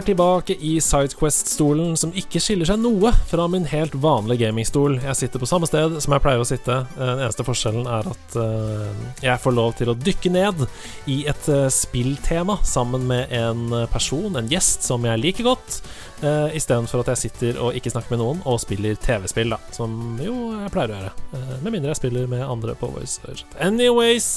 Er tilbake i Sidequest-stolen, som ikke skiller seg noe fra min helt vanlige gamingstol. Jeg sitter på samme sted som jeg pleier å sitte. Den eneste forskjellen er at uh, jeg får lov til å dykke ned i et uh, spilltema sammen med en person, en gjest, som jeg liker godt. Istedenfor at jeg sitter og ikke snakker med noen og spiller TV-spill, da. Som jo jeg pleier å gjøre. Med mindre jeg spiller med andre på Voice. Anyways,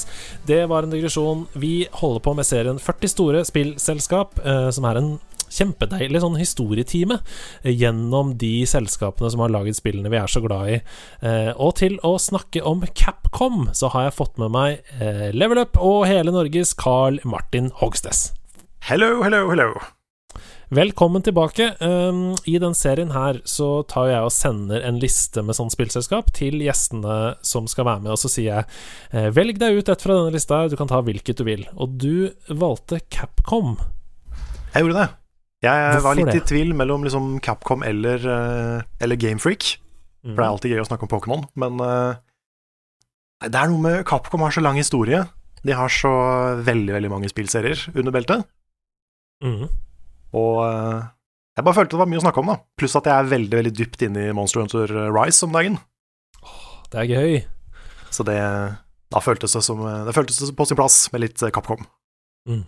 det var en digresjon. Vi holder på med serien 40 store spillselskap, som er en kjempedeilig sånn historietime gjennom de selskapene som har laget spillene vi er så glad i. Eh, og til å snakke om Capcom, så har jeg fått med meg eh, Level Up og hele Norges Carl Martin Hogstess. Hello, hello, hello. Velkommen tilbake. Um, I den serien her så tar jeg og sender en liste med sånn spillselskap til gjestene som skal være med, og så sier jeg eh, velg deg ut et fra denne lista, du kan ta hvilket du vil. Og du valgte Capcom. Jeg gjorde det. Jeg var litt det? i tvil mellom liksom Capcom eller, uh, eller Gamefreak. Mm. For det er alltid gøy å snakke om Pokémon, men uh, det er noe med Capcom har så lang historie. De har så veldig, veldig mange spillserier under beltet. Mm. Og uh, jeg bare følte det var mye å snakke om, da. Pluss at jeg er veldig, veldig dypt inne i Monster Hunter Rise om dagen. Oh, det er gøy. Så det da føltes det som Det føltes på sin plass med litt Capcom. Mm.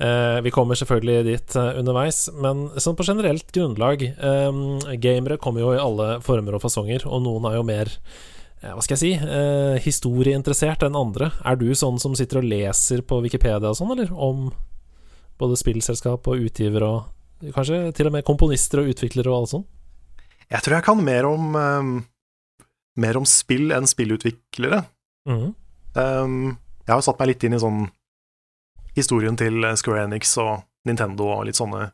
Uh, vi kommer selvfølgelig dit uh, underveis, men sånn på generelt grunnlag um, Gamere kommer jo i alle former og fasonger, og noen er jo mer hva skal jeg si historieinteressert enn andre. Er du sånn som sitter og leser på Wikipedia og sånn, eller? Om både spillselskap og utgiver og kanskje til og med komponister og utviklere og alt sånt? Jeg tror jeg kan mer om um, mer om spill enn spillutviklere. Mm. Um, jeg har jo satt meg litt inn i sånn historien til Square Enix og Nintendo og litt sånne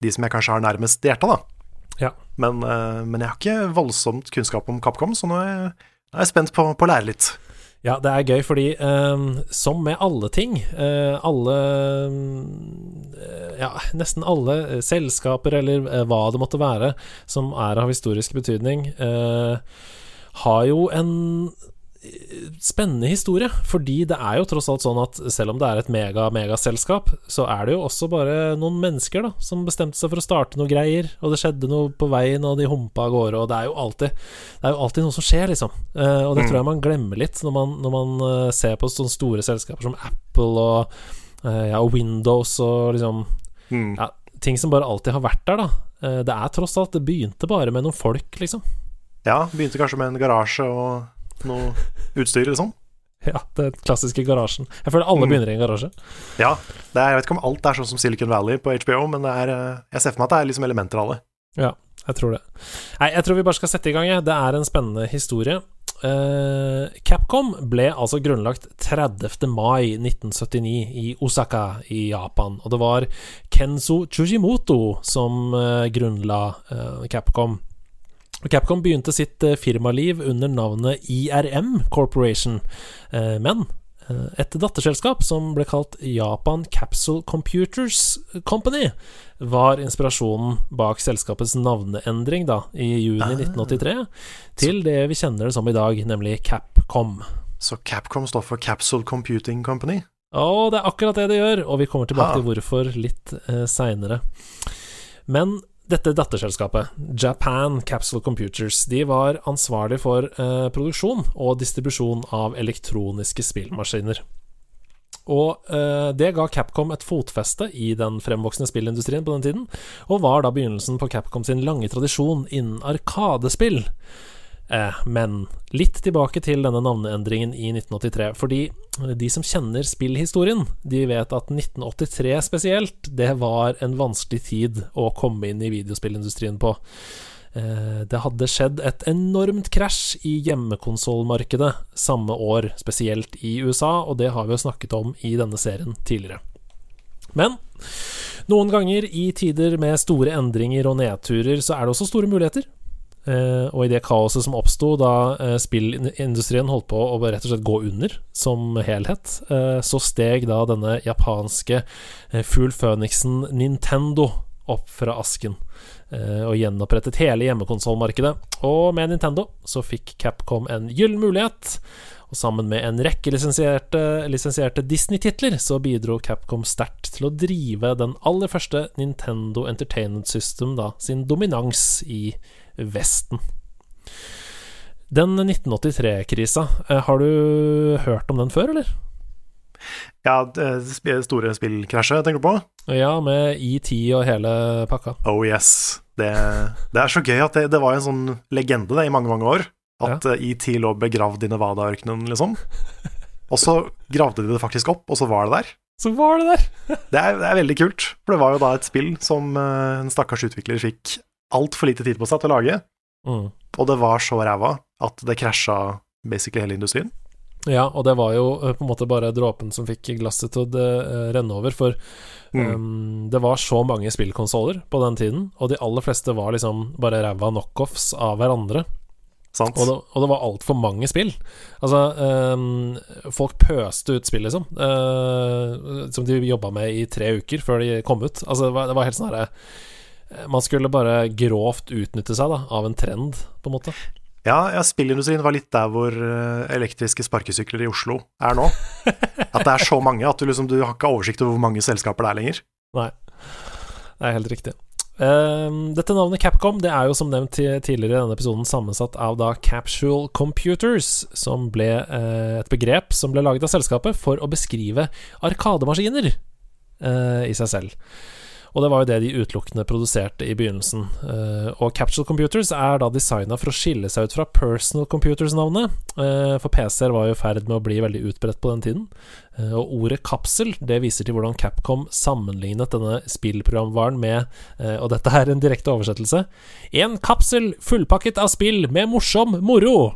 De som jeg kanskje har nærmest hjertet, da. Ja. Men, uh, men, jeg har ikke voldsomt kunnskap om Capcom, så nå er jeg, er jeg spent på, på, å lære litt. Ja, det er gøy, fordi um, som med alle ting uh, Alle uh, Ja, nesten alle selskaper, eller hva det måtte være, som er av historisk betydning, har jo en spennende historie, fordi det er jo tross alt sånn at selv om det er et mega-megaselskap, så er det jo også bare noen mennesker da som bestemte seg for å starte noe greier, og det skjedde noe på veien, og de humpa av gårde, og det er jo alltid Det er jo alltid noe som skjer, liksom. Uh, og det tror jeg man glemmer litt når man, når man uh, ser på sånne store selskaper som Apple og, uh, ja, Windows og liksom mm. ja, Ting som bare alltid har vært der, da. det er tross alt Det begynte bare med noen folk, liksom. Ja, begynte kanskje med en garasje og noe utstyr, liksom. Ja, den klassiske garasjen. Jeg føler alle mm. begynner i en garasje. Ja. Er, jeg vet ikke om alt er sånn som Silicon Valley på HBO, men er, eh, jeg ser for meg at det er liksom elementer av det. Ja, jeg tror det. Nei, jeg tror vi bare skal sette i gang. Det er en spennende historie. Uh, Capcom ble altså grunnlagt 30. mai 1979 i Osaka i Japan. Og det var Kenzo Chujimoto som uh, grunnla uh, Capcom. Capcom begynte sitt eh, firmaliv under navnet IRM Corporation, eh, men eh, et datterselskap som ble kalt Japan Capsule Computers Company, var inspirasjonen bak selskapets navneendring da, i juni ah, 1983 til det vi kjenner det som i dag, nemlig Capcom. Så Capcom står for Capsule Computing Company? Å, det er akkurat det det gjør, og vi kommer tilbake ah. til hvorfor litt eh, seinere. Men dette datterselskapet, Japan Capsule Computers, de var ansvarlig for eh, produksjon og distribusjon av elektroniske spillmaskiner. Og eh, det ga Capcom et fotfeste i den fremvoksende spillindustrien på den tiden, og var da begynnelsen på Capcom sin lange tradisjon innen arkadespill. Eh, men litt tilbake til denne navneendringen i 1983. Fordi de som kjenner spillhistorien, de vet at 1983 spesielt, det var en vanskelig tid å komme inn i videospillindustrien på. Eh, det hadde skjedd et enormt krasj i hjemmekonsollmarkedet samme år, spesielt i USA, og det har vi jo snakket om i denne serien tidligere. Men noen ganger i tider med store endringer og nedturer, så er det også store muligheter. Uh, og i det kaoset som oppsto da uh, spillindustrien holdt på å rett og slett gå under som helhet, uh, så steg da denne japanske Fugl Føniksen Nintendo opp fra asken og gjenopprettet hele hjemmekonsollmarkedet. Og med Nintendo så fikk Capcom en gyllen mulighet, Og sammen med en rekke lisensierte, lisensierte Disney-titler så bidro Capcom sterkt til å drive den aller første Nintendo Entertainment System da, sin dominans i Vesten. Den 1983-krisa, eh, har du hørt om den før, eller? Ja, det store spillkrasjet, tenker du på? Ja, med ET og hele pakka. Oh yes. Det, det er så gøy at det, det, var en sånn legende det, i mange, mange år. At ja. ET lå begravd i Nevada-ørkenen, liksom. Og så gravde de det faktisk opp, og så var det der. Så var det der! det, er, det, er, veldig kult, for det var jo da et spill som uh, en stakkars utvikler fikk altfor lite tid på seg til å lage. Mm. Og det var så ræva at det krasja basically hele industrien. Ja, og det var jo eh, på en måte bare dråpen som fikk glasset til å uh, renne over. For mm. um, det var så mange spillkonsoller på den tiden, og de aller fleste var liksom bare ræva knockoffs av hverandre. Og det, og det, var altfor mange spill. Altså, um, folk pøste ut spill, liksom. Uh, som de jobba med i tre uker før de kom ut. Altså, det var, det var helt sånn herre Man skulle bare grovt utnytte seg da, av en trend, på en måte. Ja, ja, spillindustrien var litt der hvor eh, elektriske sparkesykler i Oslo er nå. At det er så mange at du liksom du har ikke oversikt over hvor mange selskaper det er lenger. Nei, det er helt riktig. Uh, dette navnet Capcom det er jo som nevnt tidligere i denne episoden sammensatt av da Capsule Computers, som ble uh, et begrep som ble laget av selskapet for å beskrive arkademaskiner uh, i seg selv. Og det var jo det de utelukkende produserte i begynnelsen. Uh, og Capsule Computers er da designa for å skille seg ut fra Personal Computers-navnet, uh, for PC-er var jo i ferd med å bli veldig utbredt på den tiden. Uh, og ordet kapsel det viser til hvordan Capcom sammenlignet denne spillprogramvaren med, og dette er en direkte oversettelse, en kapsel fullpakket av spill med morsom moro.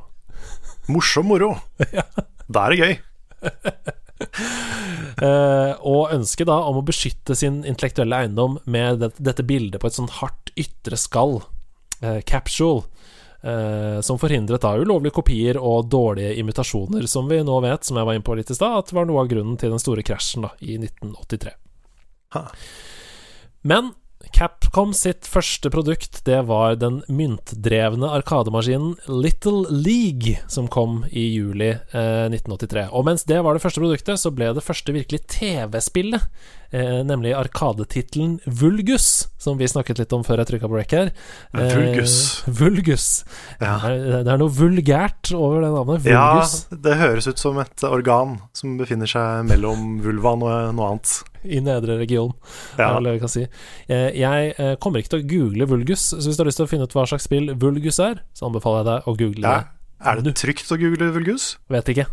Morsom moro. ja. Da er det gøy. uh, og ønsket da om å beskytte sin intellektuelle eiendom med det, dette bildet på et sånn hardt ytre skall, uh, capsule, uh, som forhindret da ulovlige kopier og dårlige imitasjoner, som vi nå vet, som jeg var inne på litt i stad, at var noe av grunnen til den store krasjen da, i 1983. Ha. Men Capcom sitt første produkt det var den myntdrevne arkademaskinen Little League, som kom i juli eh, 1983. Og mens det var det første produktet, så ble det første virkelig TV-spillet, nemlig arkadetittelen Vulgus, som vi snakket litt om før jeg trykka på rec her. Eh, Vulgus. Vulgus. Ja. Det, er, noe vulgært over det navnet. Vulgus. Ja, det høres ut som et organ som befinner seg mellom vulvaen og noe annet i nedre region. Ja. Vi kan si. Eh, jeg eh, kommer ikke til å google Vulgus, så hvis du har lyst til å finne ut hva slags spill Vulgus er, så anbefaler jeg deg å google ja. det. Er det trygt å google Vulgus? Vet ikke.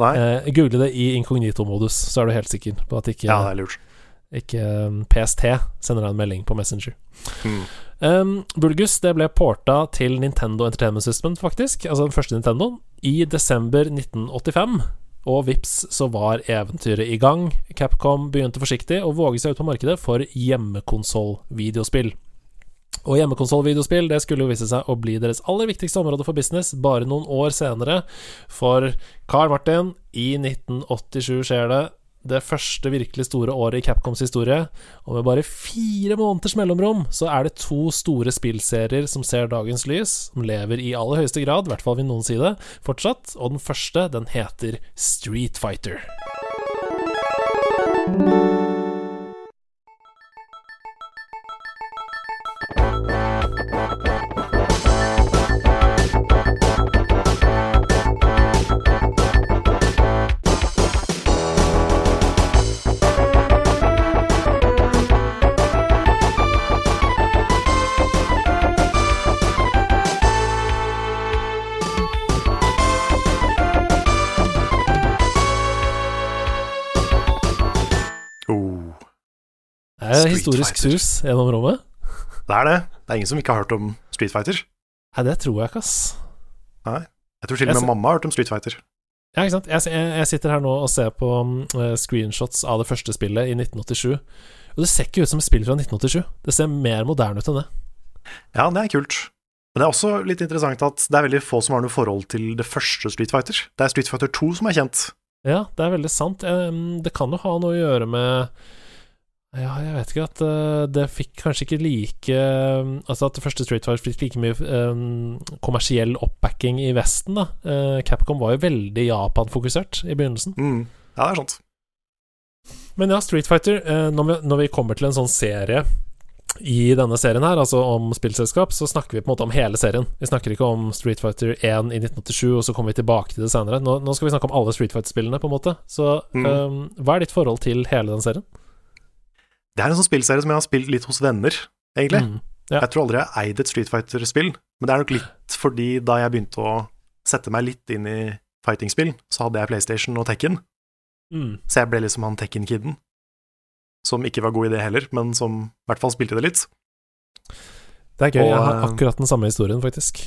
Eh, google det i inkognito-modus, så er du helt sikker på at ikke, ja, det er lurt. Ikke um, PST sender deg en melding på Messenger. Mm. Um, Bulgus det ble porta til Nintendo Entertainment System, faktisk, altså den første Nintendo, i desember 1985. Og vips, så var eventyret i gang. Capcom begynte forsiktig å våge seg ut på markedet for hjemmekonsoll-videospill. Og hjemmekonsoll-videospill det skulle jo vise seg å bli deres aller viktigste område for business bare noen år senere. For Carl Martin, i 1987 skjer det det første virkelig store året i Capcoms historie. Og med bare fire måneders mellomrom så er det to store spillserier som ser dagens lys, som lever i aller høyeste grad, i hvert fall vil noen si det, fortsatt. Og den første, den heter Street Fighter. Er historisk sus gjennom rommet. Det er det. Det er ingen som ikke har hørt om Street Fighter. Nei, det tror jeg ikke, ass. Nei. Jeg tror til og med mamma har hørt om Street Fighter. Ja, ikke sant. Jeg, jeg, sitter her nå og ser på uh, screenshots av det første spillet i 1987. Og det ser ikke ut som et spill fra 1987. Det ser mer moderne ut enn det. Ja, det er kult. Men det er også litt interessant at det er veldig få som har noe forhold til det første Street Fighter. Det er Street Fighter 2 som er kjent. Ja, det er veldig sant. Det kan jo ha noe å gjøre med Ja, jeg vet ikke at uh, det fikk kanskje ikke like um, Altså at det første Street Fighter fikk like mye um, kommersiell oppbacking i Vesten, da. Uh, Capcom var jo veldig Japan-fokusert i begynnelsen. Mm. Ja, det er sant. Men ja, Street Fighter, når vi, når, vi, kommer til en sånn serie i denne serien her, altså om spillselskap, så snakker vi på en måte om hele serien. Vi snakker ikke om Street Fighter 1 i 1987, og så kommer vi tilbake til det senere. Nå, nå skal vi snakke om alle Street Fighter-spillene, på en måte. Så um, hva er ditt forhold til hele den serien? Det er en sånn spillserie som jeg har spilt litt hos venner, egentlig. Mm, ja. Jeg tror aldri jeg har eid et Street Fighter-spill, men det er nok litt fordi da jeg begynte å sette meg litt inn i fighting-spill, så hadde jeg PlayStation og Tekken. Mm. Så jeg ble liksom han Tekken-kiden. Som ikke var god i det heller, men som i hvert fall spilte det litt. Det er gøy. Og, jeg har akkurat den samme historien, faktisk.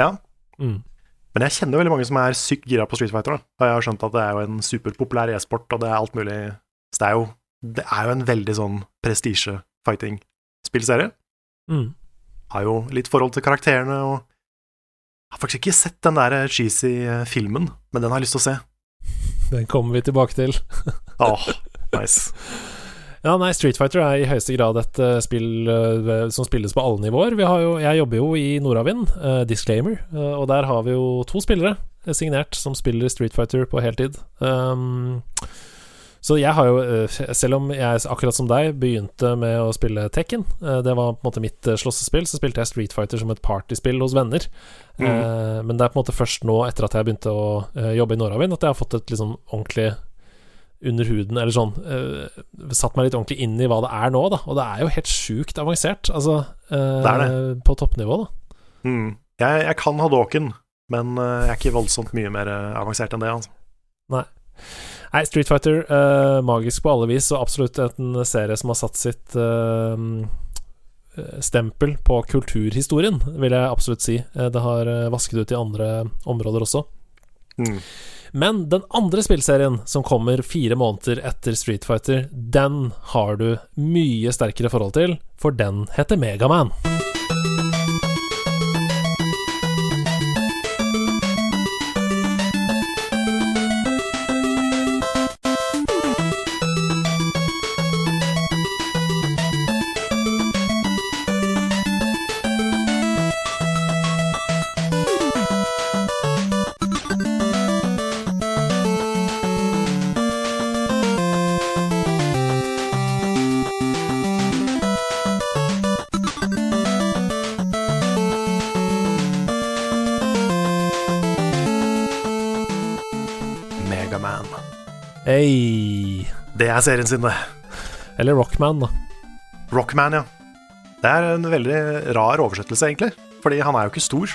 Ja. Mm. Men jeg kjenner veldig mange som er sykt gira på Street Fighter. Da. Og jeg har skjønt at det er jo en superpopulær e-sport, og det er alt mulig Så det er jo det er jo en veldig sånn prestisje-fighting-spillserie. Mm. Har jo litt forhold til karakterene og Har faktisk ikke sett den der cheesy eh, filmen, men den har jeg lyst til å se. Den kommer vi tilbake til. Åh, nice. Ja, nei, Street Fighter er i høyeste grad et uh, spill uh, som spilles på alle nivåer. Jo, jeg jobber jo i Nordavind, uh, disclaimer, og der har vi jo to spillere signert som spiller Street Fighter på heltid. Um, så jeg har jo, eh, selv om jeg akkurat som deg begynte med å spille Tekken, eh, det var på en måte mitt eh, slåssespill, så spilte jeg Street Fighter som et partyspill hos venner. Mm. Men det er på en måte først nå, etter at jeg begynte å jobbe i Nordavind, at jeg har fått et liksom ordentlig under huden, eller sånn Satt meg litt ordentlig inn i hva det er nå, da. Og det er jo helt sjukt avansert, altså. Det er det. På toppnivå, da. Mm. Jeg, jeg, kan Hadoken, men jeg er ikke voldsomt mye mer avansert enn det, altså. Nei. Nei, Street Fighter, uh, magisk på alle vis, og absolutt en serie som har satt sitt uh, stempel på kulturhistorien, vil jeg absolutt si. Det har vasket ut i andre områder også. Mm. Men den andre spillserien, som kommer fire måneder etter Street Fighter, den har du mye sterkere forhold til, for den heter Megaman. Er serien sin, det. Eller Rockman, da. Rockman, ja. Det er en veldig rar oversettelse, egentlig. Fordi han er jo ikke stor.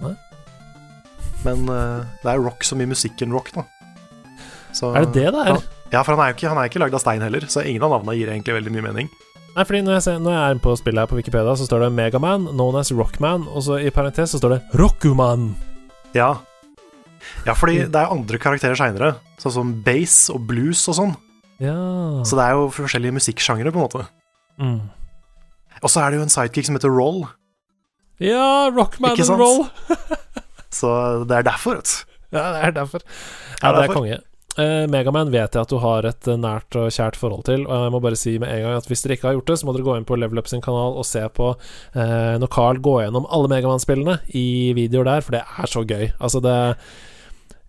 Nei. Men uh, det er rock som i musikken rock, da. Så, er det det det er? Ja, for han er jo ikke, han er ikke lagd av stein heller, så ingen av navnene gir egentlig veldig mye mening. Nei, fordi når jeg, ser, når jeg er på spillet her på Wikipedia, så står det Megaman, known as Rockman, og så i parentes så står det Rockuman. Ja, ja, fordi det er andre karakterer seinere, sånn som bass og blues og sånn. Ja. Så det er jo forskjellige musikksjangre, på en måte. Mm. Og så er det jo en sidekick som heter Roll. Ja, Rockman and Roll. så det er derfor, vet du. Ja, det er derfor. Ja, det er konge. Uh, Megaman vet jeg at du har et uh, nært og kjært forhold til, og jeg må bare si med en gang at hvis dere ikke har gjort det, så må dere gå inn på Level Up sin kanal og se på uh, når Carl går gjennom alle Megaman-spillene i videoer der, for det er så gøy. Altså, det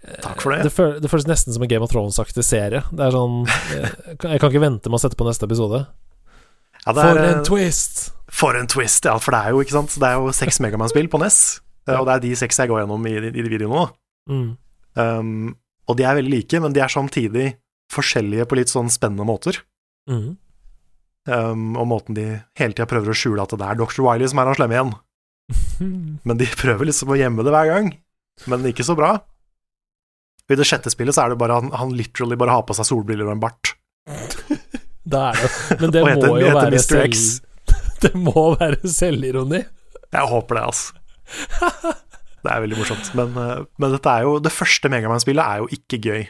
Takk for det. Det, føl, det, føles nesten som en Game of Thrones-aktig serie. Det er sånn Jeg kan ikke vente med å sette på neste episode. Ja, for er, en twist! For en twist, ja. For det er jo ikke sant Det er jo seks Megaman-spill på NES, og det er de seks jeg går gjennom i, i de videoene nå. Mm. Um, og de er veldig like, men de er samtidig forskjellige på litt sånn spennende måter. Mm. Um, og måten de hele tida prøver å skjule at det er Dr. Wiley som er han slemme igjen. men de prøver liksom å gjemme det hver gang, men ikke så bra. I det sjette spillet så er det bare han, han literally bare har på seg solbriller og en bart. det er det. Men det må jo være selv... Det må være selvironi. Jeg håper det, altså. Det er veldig morsomt. Men, eh, men dette er jo Det første Megaman-spillet er jo ikke gøy.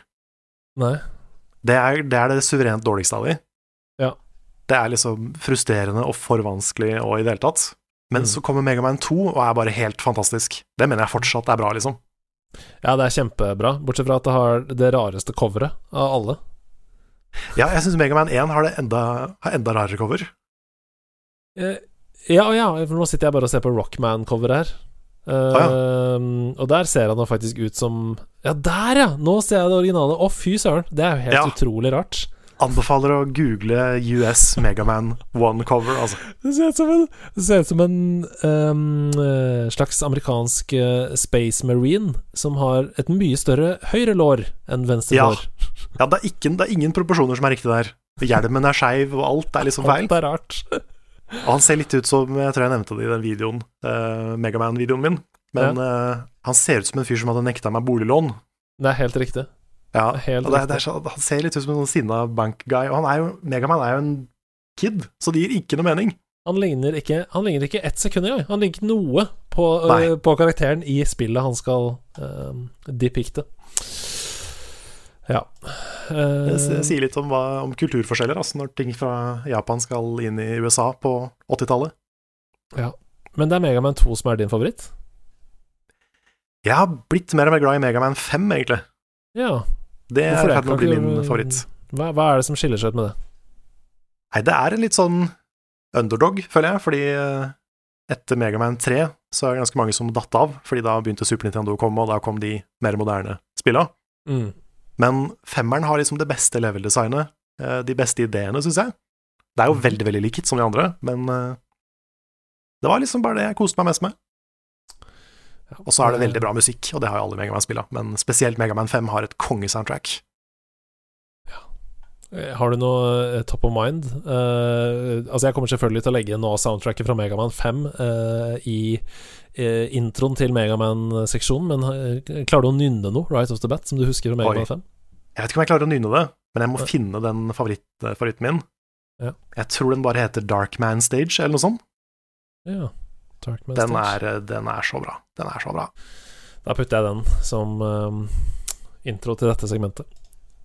Nei. Det er det, er det suverent dårligste av de. Ja. Det er liksom frustrerende og for vanskelig og i det hele tatt. Men mm. så kommer Megaman 2 og er bare helt fantastisk. Det mener jeg fortsatt er bra, liksom. Ja, det er kjempebra, bortsett fra at det har det rareste coveret av alle. Ja, jeg syns Megaman 1 har det enda, har enda rarere cover. Eh, ja, ja, for nå sitter jeg bare og ser på Rockman-coveret her. Uh, ah, ja. Og der ser han da faktisk ut som Ja, der, ja! Nå ser jeg det originale. Å, fy søren! Det er jo helt ja. utrolig rart. Anbefaler å google US Megaman One cover, altså. Det ser ut som en, ut som en um, slags amerikansk uh, Space Marine som har et mye større høyre lår enn venstre ja. lår. ja, det er, ikke, det er, ingen proporsjoner som er riktig der. Hjelmen er skeiv, og alt er liksom feil. Alt er rart. Og han ser litt ut som Jeg tror jeg nevnte det i den videoen, uh, Megaman-videoen min. Men ja. uh, han ser ut som en fyr som hadde nekta meg boliglån. Det er helt riktig. Ja, helt det, det så, Han ser litt ut som en sinna bankguy. Og han er jo, Megaman er jo en kid, så det gir ikke noe mening. Han ligner ikke, han ligner ikke ett sekund engang. Han ligner ikke noe på, uh, på, karakteren i spillet han skal uh, depikte. Ja. Uh, det sier litt om, hva, om kulturforskjeller, altså, når ting fra Japan skal inn i USA på 80-tallet. Ja. Men det er Megaman 2 som er din favoritt? Jeg har blitt mer og mer glad i Megaman 5, egentlig. Ja. Det er kan bli min favoritt. Hva, hva, er det som skiller seg ut med det? Nei, det er en litt sånn underdog, føler jeg, fordi eh, etter Megaman 3 så er det ganske mange som datt av, fordi da begynte Super Nintendo å komme, og da kom de mer moderne spilla. Mm. Men femmeren har liksom det beste level-designet, eh, de beste ideene, syns jeg. Det er jo veldig, veldig likt som de andre, men eh, det var liksom bare det jeg koste meg mest med. Og så er det veldig bra musikk, og det har jo alle Megaman-spilla, men spesielt Megaman 5 har et kongesoundtrack. Ja. Eh, har du noe top of mind? Uh, altså, jeg kommer selvfølgelig til å legge nå soundtracket fra Megaman 5 uh, i uh, introen til Megaman-seksjonen, men klarer du å nynne noe right off the bat som du husker fra Megaman 5? Jeg vet ikke om jeg klarer å nynne det, men jeg må finne den favoritt, favoritten min. Ja. Jeg tror den bare heter Darkman Stage, eller noe sånt. Ja. Den er, den er, så bra. Den er så bra. Da putter jeg den som uh, intro til dette segmentet.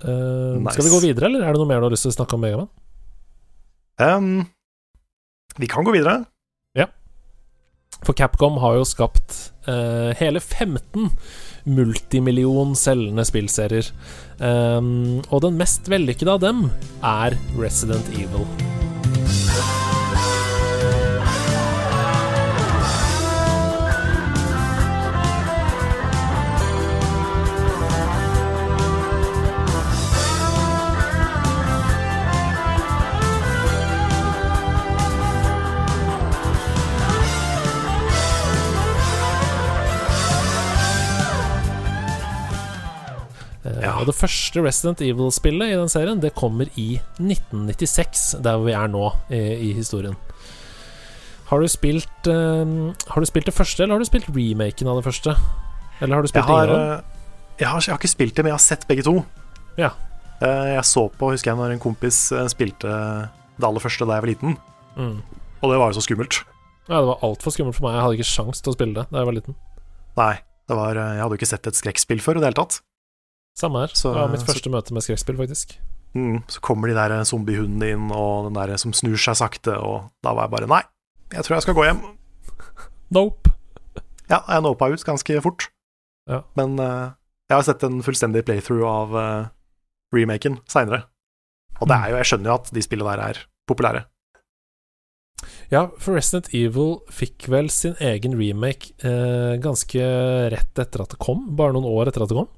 Uh, nice. Skal vi gå videre, eller er det noe mer du har lyst til å snakke om Megaman? Um, vi kan gå videre. Ja. For Capcom har jo skapt uh, hele 15 multimillion selgende spillserier. Um, og den mest vellykkede av dem er Resident Evil. Og det første Resident Evil-spillet i den serien, det kommer i 1996, der vi er nå i, i historien. Har du, spilt, uh, har du spilt det første, eller har du spilt remaken av det første? Eller har du spilt jeg har, ingen uh, jeg har, jeg har ikke spilt det, men jeg har sett begge to. Ja. Uh, jeg så på, husker jeg, når en kompis spilte det aller første da jeg var liten. Mm. Og det var jo så skummelt. Ja, det var altfor skummelt for meg. Jeg hadde ikke sjans til å spille det da jeg var liten. Nei, var, jeg hadde jo ikke sett et skrekkspill før i det hele tatt. Samme her. Så, det var mitt første så, møte med skrekkspill, faktisk. Mm, så kommer de der zombiehundene inn, og den der som snur seg sakte, og da var jeg bare Nei, jeg tror jeg skal gå hjem. Nope. ja, jeg nopa ut ganske fort. Ja. Men uh, jeg har sett en fullstendig playthrough av uh, remaken seinere. Og det er jo, jeg skjønner jo at de spillene der er populære. Ja, for Resident Evil fikk vel sin egen remake eh, ganske rett etter at det kom? Bare noen år etter at det kom?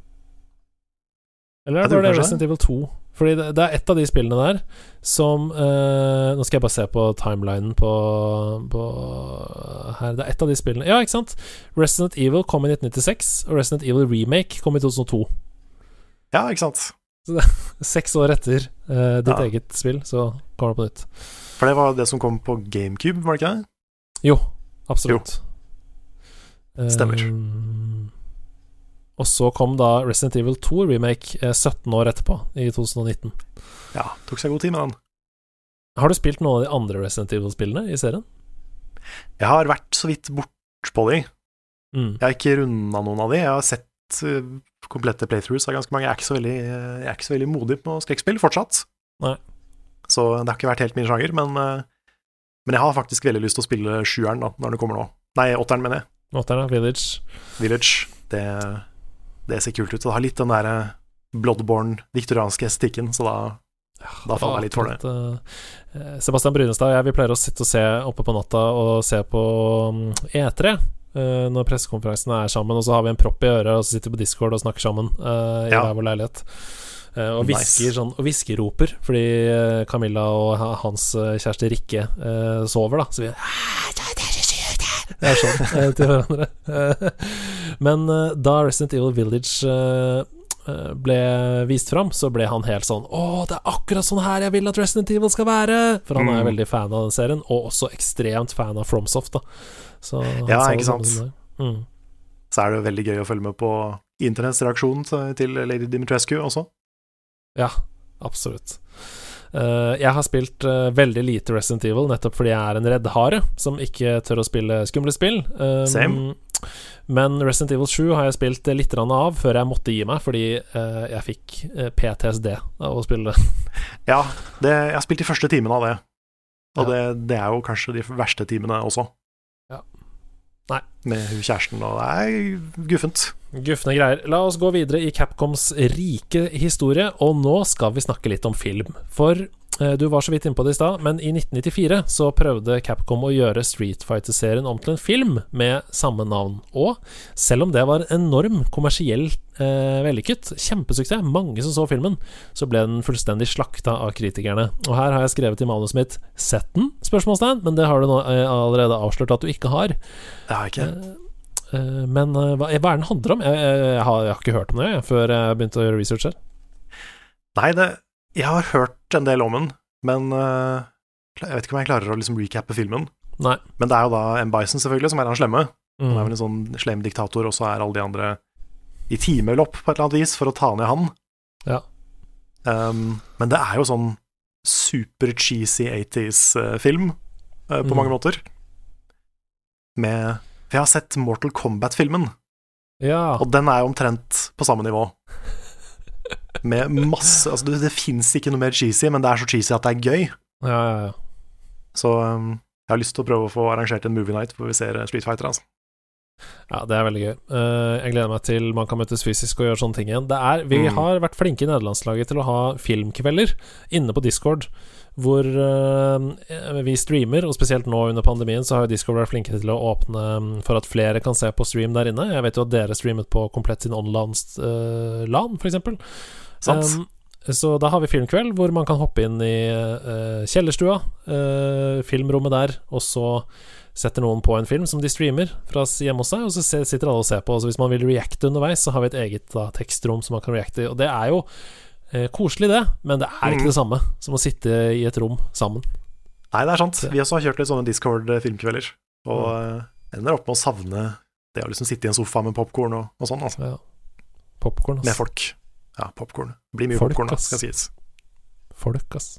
Eller var det Resident Evil 2? Fordi det, det, er et av de spillene der som uh, Nå skal jeg bare se på timelinen på, på her. Det er et av de spillene Ja, ikke sant? Resident Evil kom i 1996, og Resident Evil Remake kom i 2002. Ja, ikke sant. Så seks år etter uh, ditt ja. eget spill, så kommer det på nytt. For det var det som kom på GameCube, var det ikke det? Jo, absolutt. Jo. Stemmer. Uh, og så kom da Resident Evil 2 remake 17 eh, år etterpå, i 2019. Ja, tok seg god tid med den. Har du spilt noen av de andre Resident Evil-spillene i serien? Jeg har vært så vidt bortpå de. Mm. Jeg har ikke runda noen av de. Jeg har sett uh, komplette playthroughs av ganske mange. Jeg er ikke så veldig, jeg er ikke så veldig modig på skrekkspill fortsatt. Nei. Så det har ikke vært helt min sjanger. Men, men jeg har faktisk veldig lyst til å spille sjueren da, når det kommer nå. Nei, åtteren, mener jeg. Åtteren, Village. Village. Det det ser kult ut. Det har litt den derre bloodborne, viktorianske estetikken, så da Da faller jeg litt for det. Uh, Sebastian Brynestad og jeg vi pleier å sitte og se oppe på natta og se på um, E3 uh, når pressekonferansene er sammen, og så har vi en propp i øret, og så sitter vi på Discord og snakker sammen uh, i ja. hver vår leilighet. og hvisker nice. sånn, og hviskeroper fordi Camilla og hans kjæreste Rikke sover, da. Så vi det er sånn til hverandre. Men da Resident Evil Village Eh, ble vist fram, så ble han helt sånn Å, det er akkurat sånn her jeg vil at Resident Evil skal være! For han er mm. veldig fan av den serien, og også ekstremt fan av Fromsoft. Så ja, ikke sant. Mm. Så er det jo veldig gøy å følge med på internetts reaksjon til Lady Dimitrescu også. Ja, absolutt. Uh, jeg har spilt uh, veldig lite Resident Evil, nettopp fordi jeg er en reddhare som ikke tør å spille skumle spill. Um, Same. Men Resident Evil 7 har jeg spilt litt av før jeg måtte gi meg, fordi uh, jeg fikk PTSD av å spille det. ja, det, jeg har spilt de første timene av det, og ja. det, det, er jo kanskje de verste timene også. Ja. Nei. Med kjæresten, og det er guffent. Gufne greier. La oss gå videre i Capcoms rike historie, og nå skal vi snakke litt om film. For Eh, du var så vidt innpå det i stad, men i 1994 så prøvde Capcom å gjøre Street Fighter-serien om til en film med samme navn. Og selv om det var enorm kommersiell eh, vellykket, kjempesuksess, mange som så filmen, så ble den fullstendig slakta av kritikerne. Og her har jeg skrevet i manuset mitt 'Sett den?' spørsmålstegn, men det har du nå eh, allerede avslørt at du ikke har. Det har jeg ikke. Eh, eh men eh, hva, hva, er den handler om? Jeg, jeg, jeg, har, jeg, har, ikke hørt om det før jeg begynte å gjøre research her. Nei, det jeg har hørt en del om den, men uh, jeg vet ikke om jeg klarer å liksom recappe filmen. Nei. Men det er jo da M. Bison, selvfølgelig, som er han slemme. Mm. Han er vel en sånn slem diktator, og så er alle de andre i timelopp på et eller annet vis for å ta ned han. Ja. Um, men det er jo sånn super cheesy 80s-film uh, på mm. mange måter. Med For jeg har sett Mortal Kombat-filmen, ja. og den er jo omtrent på samme nivå. Med masse Altså, det, det fins ikke noe mer cheesy, men det er så cheesy at det er gøy. Ja, ja, ja. Så um, jeg har lyst til å prøve å få arrangert en movie night hvor vi ser Street Fighter, altså. Ja, det er veldig gøy. Uh, jeg gleder meg til man kan møtes fysisk og gjøre sånne ting igjen. Er, vi mm. har vært flinke i nederlandslaget til å ha filmkvelder inne på Discord hvor uh, vi streamer, og spesielt nå under pandemien så har jo Discord vært flinke til å åpne um, for at flere kan se på stream der inne. Jeg vet jo at dere streamet på Komplett sin online-LAN, uh, f.eks. Um, så da har vi filmkveld hvor man kan hoppe inn i uh, kjellerstua, uh, filmrommet der, og så setter noen på en film som de streamer fra hjemme hos seg, og så sitter alle og ser på. Og så hvis man vil reacte underveis, så har vi et eget da, tekstrom som man kan reacte i. Og det er jo uh, koselig, det, men det er ikke mm. det samme som å sitte i et rom sammen. Nei, det er sant. Vi også har kjørt litt sånne Discord-filmkvelder, og mm. ender opp med å savne det å liksom sitte i en sofa med popkorn og, og sånn, altså. Ja. Popcorn, altså. Med folk. Ja, popkorn. Blir mye popkorn, skal sies. Folk, ass.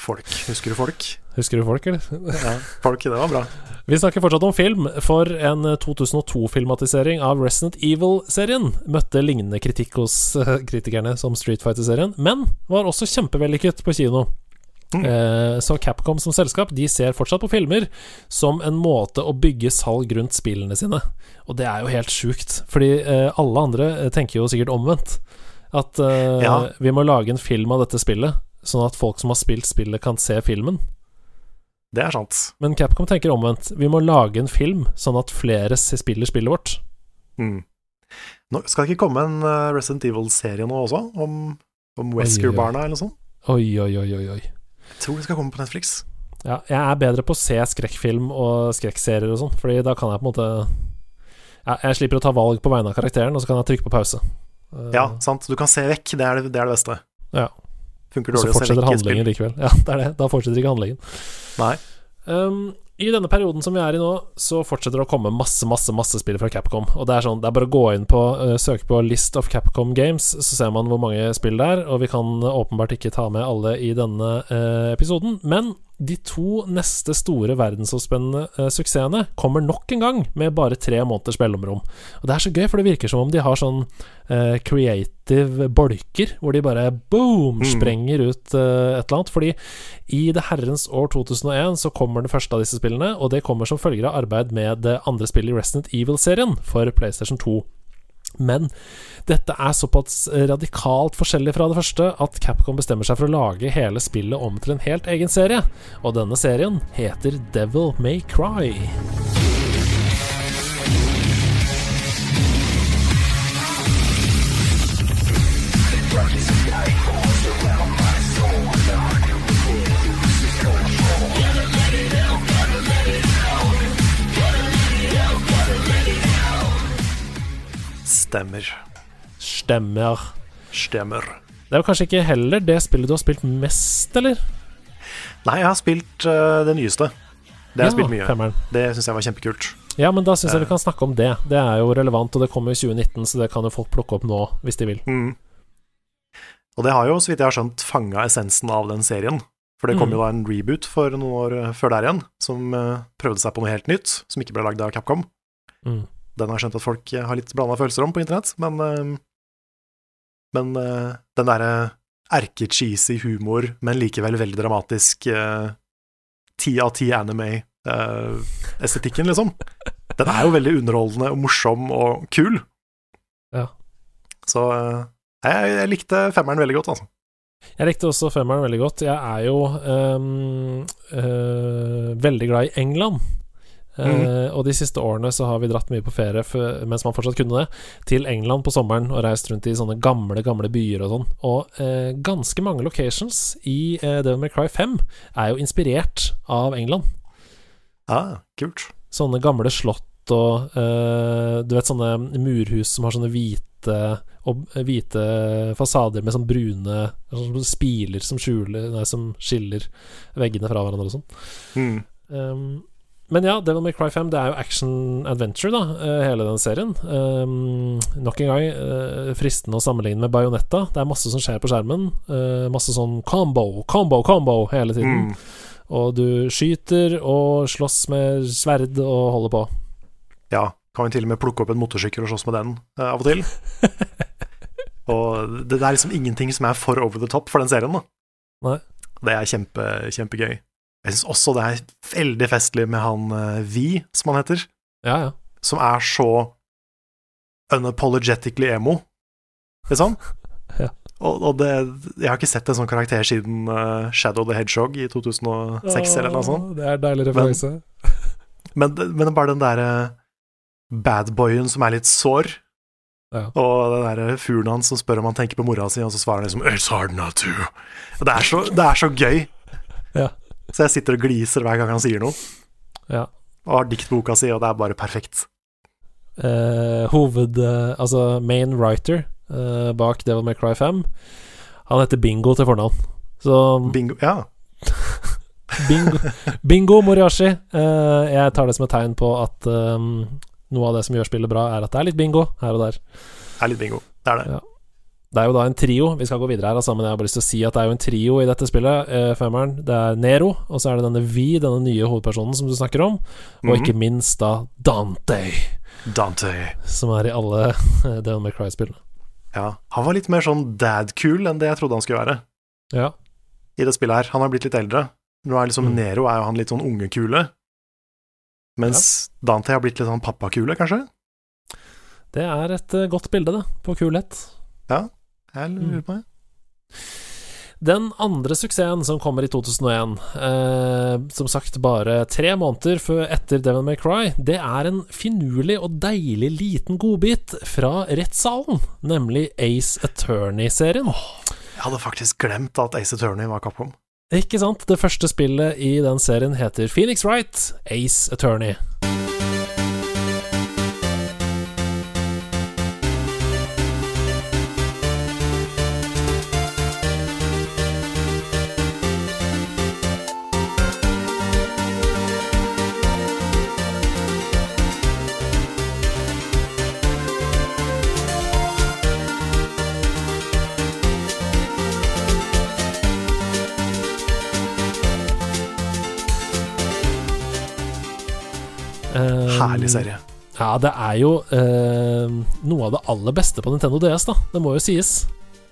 Folk. Husker du folk? Husker du folk, eller? ja, folk. Det var bra. Vi snakker fortsatt om film, for en 2002-filmatisering av Resident Evil-serien møtte lignende kritikk hos uh, kritikerne som Street Fighter-serien, men var også kjempevellykket på kino. Mm. Uh, så Capcom som selskap De ser fortsatt på filmer som en måte å bygge salg rundt spillene sine. Og det er jo helt sjukt, fordi alle andre tenker jo sikkert omvendt. At ja. vi må lage en film av dette spillet, sånn at folk som har spilt spillet, kan se filmen. Det er sant. Men Capcom tenker omvendt. Vi må lage en film, sånn at flere spiller spillet vårt. Mm. Nå, skal det ikke komme en uh, Resident Evil-serie nå også, om, om Wesker-barna eller noe sånt? Oi, oi, oi, oi, oi. Jeg tror det skal komme på Netflix. Ja, jeg er bedre på å se skrekkfilm og skrekkserier og sånn, Fordi da kan jeg på en måte ja, Jeg slipper å ta valg på vegne av karakteren, og så kan jeg trykke på pause. Ja, sant. Du kan se vekk. Det er det, det, er det beste. Ja. Funker dårlig Og så fortsetter spill. Likevel. Ja, det er det. Da fortsetter ikke handlingen. Nei. Um, I denne perioden som vi er i nå, så fortsetter det å komme masse masse, masse spill fra Capcom. Og Det er sånn, det er bare å gå inn på uh, søke på List of Capcom Games, så ser man hvor mange spill det er. Og vi kan åpenbart ikke ta med alle i denne uh, episoden. Men de to neste store verdensomspennende uh, suksessene kommer nok en gang med bare tre måneders mellomrom. Og Det er så gøy, for det virker som om de har sånn uh, creative bolker, hvor de bare boom, mm. sprenger ut uh, et eller annet. Fordi i det herrens år 2001 så kommer det første av disse spillene, og det kommer som følger av arbeid med det andre spillet i Resident Evil-serien for PlayStation 2. Men dette er såpass radikalt forskjellig fra det første at Capcom bestemmer seg for å lage hele spillet om til en helt egen serie. Og denne serien heter Devil May Cry. Stemmer. Stemmer. Stemmer. Det er jo kanskje ikke heller det spillet du har spilt mest, eller? Nei, jeg har spilt uh, det nyeste. Det har jeg Ja, spilt mye. femmeren. Det syns jeg var kjempekult. Ja, men da syns jeg vi Eh. kan snakke om det. Det er jo relevant, og det kommer i 2019, så det kan jo folk plukke opp nå, hvis de vil. Mm. Og det har jo, så vidt jeg har skjønt, fanga essensen av den serien. For det kom Mm. jo da en reboot for noen år eh, før der igjen, som prøvde seg på noe helt nytt, som ikke ble lagd av Capcom. Mm. Den har jeg skjønt at folk eh, har litt blanda følelser om på internett, men eh, Men eh, den derre erkecheesy humor, men likevel veldig dramatisk ti av ti anime-estetikken, liksom. Den er jo veldig underholdende og morsom og kul. Ja. Så jeg, jeg likte femmeren veldig godt, altså. Jeg likte også femmeren veldig godt. Jeg er jo um, uh, veldig glad i England. Eh, Mhm. og de siste årene så har vi dratt mye på ferie for, mens man fortsatt kunne det, til England på sommeren og reist rundt i sånne gamle, gamle byer og sånn. Og eh, ganske mange locations i uh, Devil May Cry 5 er jo inspirert av England. Ja, kult. Sånne gamle slott og eh, Du vet sånne murhus som har sånne hvite og hvite fasader med sånn brune sånn spiler som skjuler Nei, som skiller veggene fra hverandre og sånn. Mm. Um, men ja, Devil May Cry 5 det er jo action adventure, da, eh, hele den serien. Um, nok en gang uh, fristende å sammenligne med Bajonetta. Det er masse som skjer på skjermen. Uh, masse sånn combo, combo, combo hele tiden. Mm. Og du skyter og slåss med sverd og holder på. Ja, kan vi til og med plukke opp en motorsykkel og slåss med den uh, av og til. og det, det er liksom ingenting som er for over the top for den serien, da. Nei. Det er kjempe, kjempegøy. Jeg syns også det er veldig festlig med han uh, Vi, som han heter, Ja, ja. som er så unapologetically emo, liksom. Ja. Og, og det Jeg har ikke sett en sånn karakter siden uh, Shadow the Hedgehog i 2006 eller noe sånt. Det er deilig referanse. Men, men bare den derre badboyen som er litt sår, Ja. og den derre fuglen hans som spør om han tenker på mora si, og så svarer han liksom 'It's hard not to'. Det er så, det er så gøy. Så jeg sitter og gliser hver gang han sier noe, Ja. og har diktboka si, og det er bare perfekt. Eh, hoved... eh, altså main writer eh, bak Devil May Cry 5, han heter Bingo til fornavn. Så Bingo. Ja. Bingo, Bingo Moriashi. Eh, jeg tar det som et tegn på at um, noe av det som gjør spillet bra, er at det er litt bingo her og der. Det er litt bingo. Det er det. Ja. Det er jo da en trio. Vi skal gå videre her, altså, men jeg har bare lyst til å si at det er jo en trio i dette spillet. Eh, femmeren. Det er Nero, og så er det denne Vi, denne nye hovedpersonen som du snakker om. Og Mhm. ikke minst da Dante, Dante. som er i alle eh, Devil May Cry-spillene. Ja. Han var litt mer sånn dad-cool enn det jeg trodde han skulle være Ja. i det spillet her. Han har blitt litt eldre. Nå er liksom Mm. Nero er jo han litt sånn ungekule, mens Dante har blitt litt sånn pappakule, kanskje? Det er et eh, godt bilde, det, på kulhet. Jeg lurer på det. Den andre suksessen som kommer i 2001, eh, som sagt bare tre måneder før etter Devil May Cry, det er en finurlig og deilig liten godbit fra rettssalen, nemlig Ace Attorney-serien. Jeg hadde faktisk glemt at Ace Attorney var Capcom. Ikke sant? Det første spillet i den serien heter Phoenix Wright, Ace Attorney. Herlig serie. Ja, det er jo eh, noe av det aller beste på Nintendo DS, da. Det må jo sies.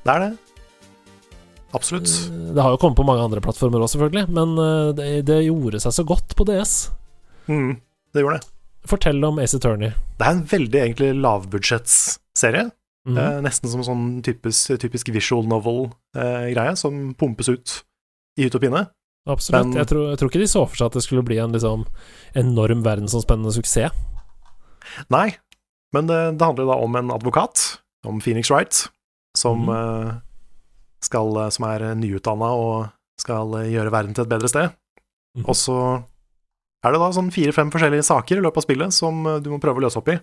Det er det. Absolutt. Eh, Det har jo kommet på mange andre plattformer òg, selvfølgelig, men eh, det, det gjorde seg så godt på DS. Mm, det gjorde det. Fortell om Ace Attorney. Det er en veldig egentlig lavbudsjettsserie. Mm Eh, nesten som en sånn typisk, typisk visual novel-greie som pumpes ut i hytt og pinne. Absolutt. Men, jeg, tror, jeg, tror, ikke de så for seg at det skulle bli en liksom, enorm verdensomspennende suksess. Nei, men det, det handler da om en advokat, om Phoenix Wright, som, mm skal, som er nyutdanna og skal gjøre verden til et bedre sted. Mm. Og så er det da sånn fire-fem forskjellige saker i løpet av spillet som du må prøve å løse opp i.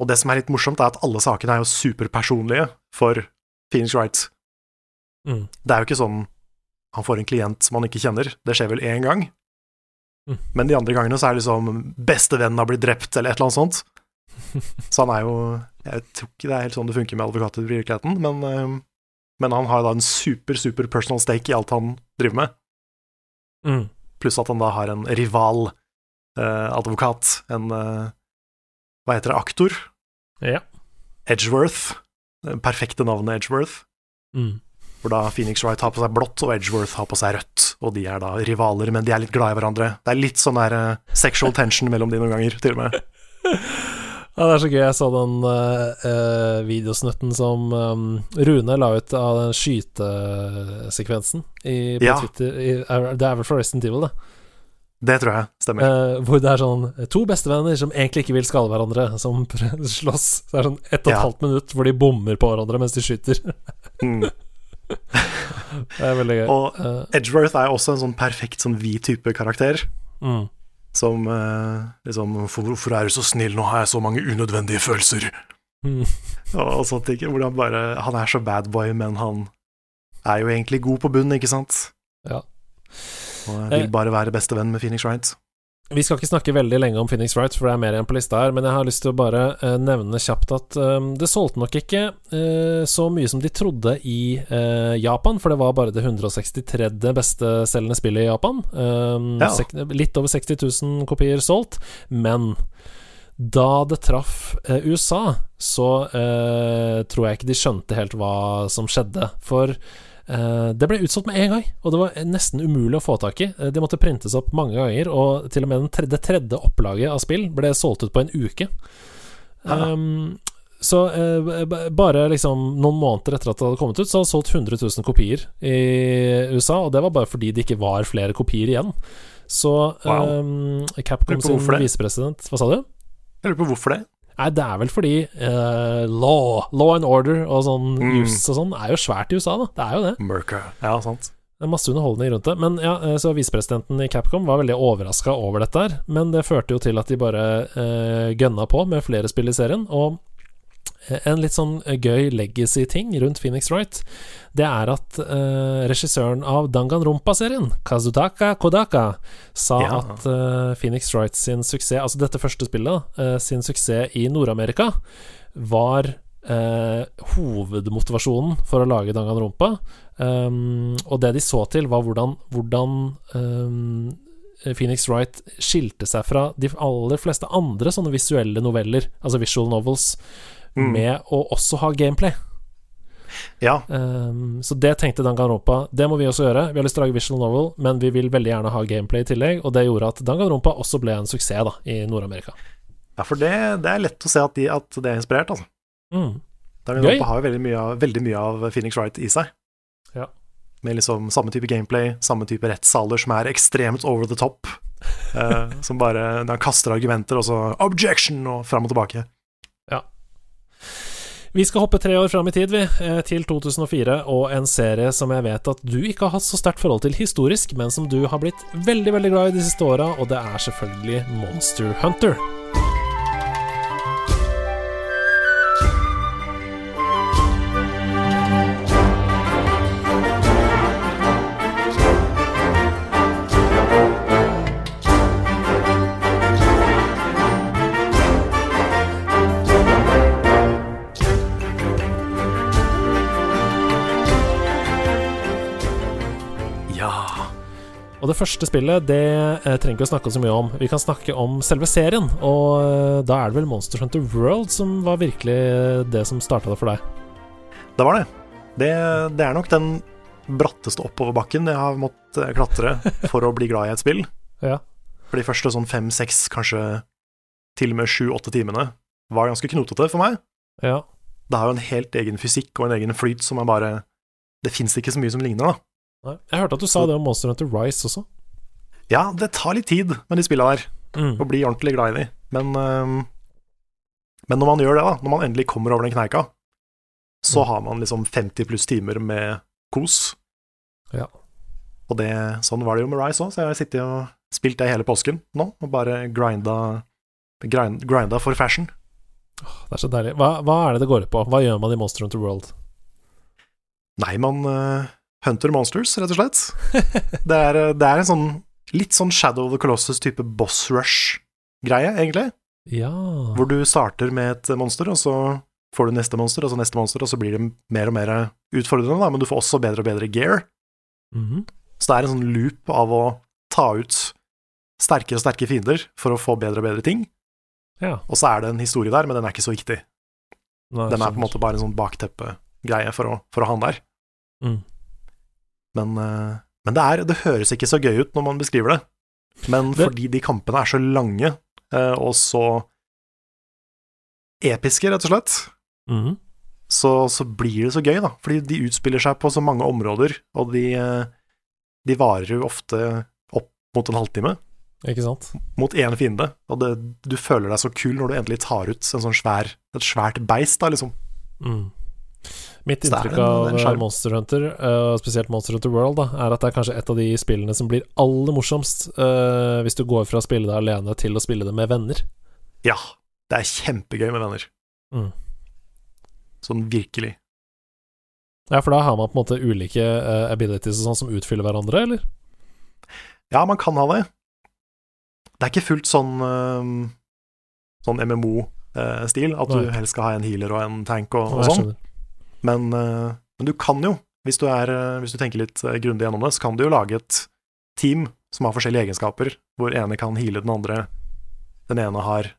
Og det som er litt morsomt, er at alle sakene er jo superpersonlige for Phoenix Wright. Mm. Det er jo ikke sånn han får en klient som han ikke kjenner. Det skjer vel én gang. Mm. Men de andre gangene så er det liksom bestevennen har blitt drept, eller et eller annet sånt. Så han er jo Jeg tror ikke det er helt sånn det funker med advokater i virkeligheten, men, eh, men han har da en super, super personal stake i alt han driver med. Mm. Pluss at han da har en rival eh, advokat, en eh, Hva heter det, aktor? Ja. Edgeworth. Det perfekte navnet Edgeworth. Mm. Hvor da Phoenix Wright har på seg blått, og Edgeworth har på seg rødt. Og de er da rivaler, men de er litt glad i hverandre. Det er litt sånn der uh, sexual tension mellom de noen ganger, til og med. Ja, det er så gøy. Jeg så den uh, videosnutten som um, Rune la ut av den skytesekvensen i, på ja. Twitter. I, det er vel fra Resident Evil, det. Det tror jeg stemmer. Uh, hvor det er sånn to bestevenner som egentlig ikke vil skade hverandre, som slåss. Så det er sånn ett og et ja. halvt minutt hvor de bommer på hverandre mens de skyter. mm. det er veldig gøy. Og Edgeworth er også en sånn perfekt sånn hvit type karakter. Mm. Som uh, liksom Hvorfor er du så snill, nå har jeg så mange unødvendige følelser. Mm. og, sånt ikke, hvor han bare Han er så bad boy, men han er jo egentlig god på bunnen, ikke sant? Ja. Og vil eh. bare være bestevenn med Phoenix Wright. Vi skal ikke snakke veldig lenge om Phoenix Wright, for det er mer igjen på lista her, men jeg har lyst til å bare uh, nevne kjapt at um, det solgte nok ikke uh, så mye som de trodde i uh, Japan, for det var bare det 163. besteselgende spillet i Japan. Um, ja. litt over 60 000 kopier solgt, men da det traff USA, så tror jeg ikke de skjønte helt hva som skjedde. For det ble utsolgt med en gang, og det var nesten umulig å få tak i. Eh, de måtte printes opp mange ganger, og til og med tredje, det tredje opplaget av spill ble solgt ut på en uke. Um, så eh, bare liksom noen måneder etter at det hadde kommet ut, så hadde det solgt 100 000 kopier i USA, og det var bare fordi det ikke var flere kopier igjen. Så wow. um, Capcom sin visepresident Hva sa du? Jeg lurer på hvorfor det. Nei, det er vel fordi uh, law, law and order og sånn mm. jus og sånn er jo svært i USA, da. Det er jo det. Merca. Ja, sant. Det er masse underholdning rundt det. Men ja, eh, så visepresidenten i Capcom var veldig overraska over dette her. Men det førte jo til at de bare uh, gønna på med flere spill i serien. Og en litt sånn gøy legacy-ting rundt Phoenix Wright, det er at uh, regissøren av Danganronpa-serien, Kazutaka Kodaka, sa ja. at uh, Phoenix Wright sin suksess, altså dette første spillet, uh, sin suksess i Nord-Amerika, var hovedmotivasjonen for å lage Danganronpa. Um, og det de så til, var hvordan, hvordan um, Phoenix Wright skilte seg fra de aller fleste andre sånne visuelle noveller, altså visual novels. Med å også ha gameplay. Ja. Um, så det tenkte Danganronpa. Det må vi også gjøre. Vi har lyst til å lage visual novel, men vi vil veldig gjerne ha gameplay i tillegg, og det gjorde at Danganronpa også ble en suksess da, i Nord-Amerika. Ja, for det, det, er lett å se at, de, at det er inspirert, altså. Mm. Danganronpa har jo veldig veldig mye av Phoenix Wright i seg. Ja. Med liksom samme type gameplay, samme type rettssaler som er ekstremt over the top. uh, som bare Han kaster argumenter, og så objection, og fram og tilbake. Vi skal hoppe tre år fram i tid, vi, eh, til 2004, og en serie som jeg vet at du ikke har hatt så sterkt forhold til historisk, men som du har blitt veldig, veldig glad i de siste åra, og det er selvfølgelig Monster Hunter. Og det første spillet det eh, trenger vi å snakke så mye om. Vi kan snakke om selve serien, og eh, da er det vel Monster Hunter World som var virkelig det som starta det for deg? Det var det. det. det. er nok den bratteste oppoverbakken jeg har måttet eh, klatre for å bli glad i et spill. ja. For de første sånn fem, seks, kanskje til og med sju-åtte timene var ganske knotete for meg. Ja. Det har jo en helt egen fysikk og en egen flyt som er bare Det fins ikke så mye som ligner, da. Nei. Jeg hørte at du sa det om Monster Hunter Rise også. Ja, det tar litt tid med de spilla der, Mm. å bli ordentlig glad i de. Men, øhm, men når man gjør det, da, når man endelig kommer over den kneika, så Mm. har man liksom 50 pluss timer med kos. Ja. Og det, sånn var det jo med Rise òg, så jeg har sittet og spilt det hele påsken nå, og bare grinda, grind, grinda for fashion. Det er så deilig. Hva, hva er det det går ut på? Hva gjør man i Monster Hunter World? Nei, man øh, hunter monsters, rett og slett. det, er, det er en sånn litt sånn Shadow of the Colossus-type boss rush-greie, egentlig. Ja Hvor du starter med et monster, og så får du neste monster, og så neste monster, og så blir det mer og mer utfordrende, da, men du får også bedre og bedre gear. Mhm. Så det er en sånn loop av å ta ut sterkere og sterke fiender for å få bedre og bedre ting, Ja. og så er det en historie der, men den er ikke så viktig. Nei, Den er på en måte bare en sånn bakteppegreie for, for å ha den der. Mm. Men, øh, men det, er, det høres ikke så gøy ut når man beskriver det. Men fordi de kampene er så lange, øh, og så episke, rett og slett, Mhm. så, så blir det så gøy, da. Fordi de utspiller seg på så mange områder, og de, eh, de varer jo ofte opp mot en halvtime, Ikke sant? mot én fiende. Og det, du føler deg så kul når du endelig tar ut en sånn svær, et svært beist, da, liksom. Mm. Mitt inntrykk av. Monster Hunter, uh, spesielt Monster Hunter World, da, er at det er kanskje et av de spillene som blir aller morsomst uh, hvis du går fra å spille det alene til å spille det med venner. Ja, det er kjempegøy med venner. Mm. Sånn virkelig. Ja, for da har man på en måte ulike uh, abilities og sånn som utfyller hverandre, eller? Ja, man kan ha det. Det er ikke fullt sånn eh, sånn MMO-stil, at du helst skal ha en healer og en tank og, og sånn. Men, eh, men du kan jo, hvis du, er, eh, hvis du tenker litt eh, grundig gjennom det, så kan du jo lage et team som har forskjellige egenskaper, hvor ene kan heale den andre. Den ene har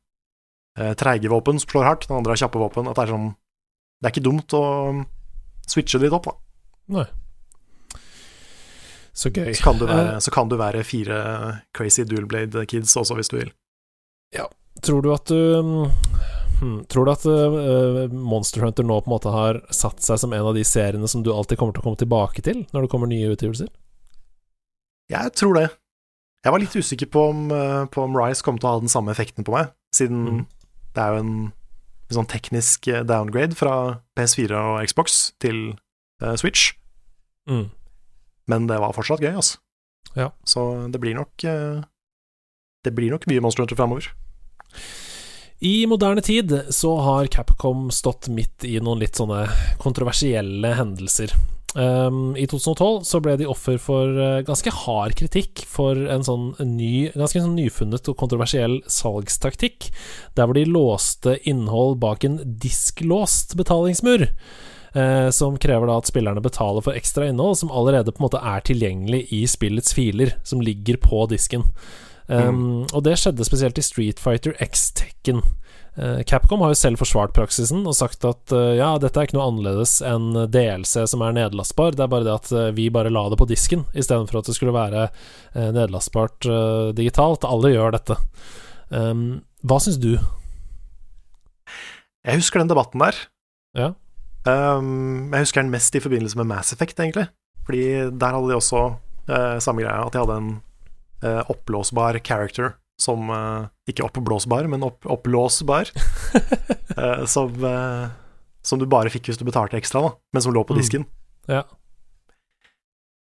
eh, treige våpen som slår hardt, den andre har kjappe våpen. At det er sånn Det er ikke dumt å um, switche det litt opp, da. Nei. Så gøy. Så kan du være, kan du være fire crazy dual blade kids også, hvis du vil. Tror du at du mm, hmm, Tror du at uh, Monster Hunter nå på en måte har satt seg som en av de seriene som du alltid kommer til å komme tilbake til når det kommer nye utgivelser? Jeg tror det. Jeg var litt usikker på om, eh, på om Rise kom til å ha den samme effekten på meg, siden mm. det er jo en, en sånn teknisk downgrade fra PS4 og Xbox til uh, Switch, Mm. men det var fortsatt gøy, altså. Ja. Så det blir nok Det blir nok mye Monster Hunter framover. I moderne tid så har Capcom stått midt i noen litt sånne kontroversielle hendelser. Um, I 2012 så ble de offer for eh, ganske hard kritikk for en sånn ny, ganske sånn nyfunnet og kontroversiell salgstaktikk, der hvor de låste innhold bak en disklåst betalingsmur. Uh, som krever da at spillerne betaler for ekstra innhold som allerede på en måte er tilgjengelig i spillets filer, som ligger på disken. Um, Og det skjedde spesielt i Street Fighter X Tekken. Uh, Capcom har jo selv forsvart praksisen og sagt at uh, ja, dette er ikke noe annerledes enn DLC som er nedlastbar, det er bare det at uh, vi bare la det på disken istedenfor at det skulle være nedlastbart digitalt. Alle gjør dette. Um, hva syns du? Jeg husker den debatten der. Ja. Um, jeg husker den mest i forbindelse med Mass Effect, egentlig. Fordi der hadde de også samme greia, at de hadde en oppblåsbar character som eh, Ikke oppblåsbar, men opp, opplåsbar. eh, som, eh, som du bare fikk hvis du betalte ekstra, da, men som lå på Mm. disken. Ja.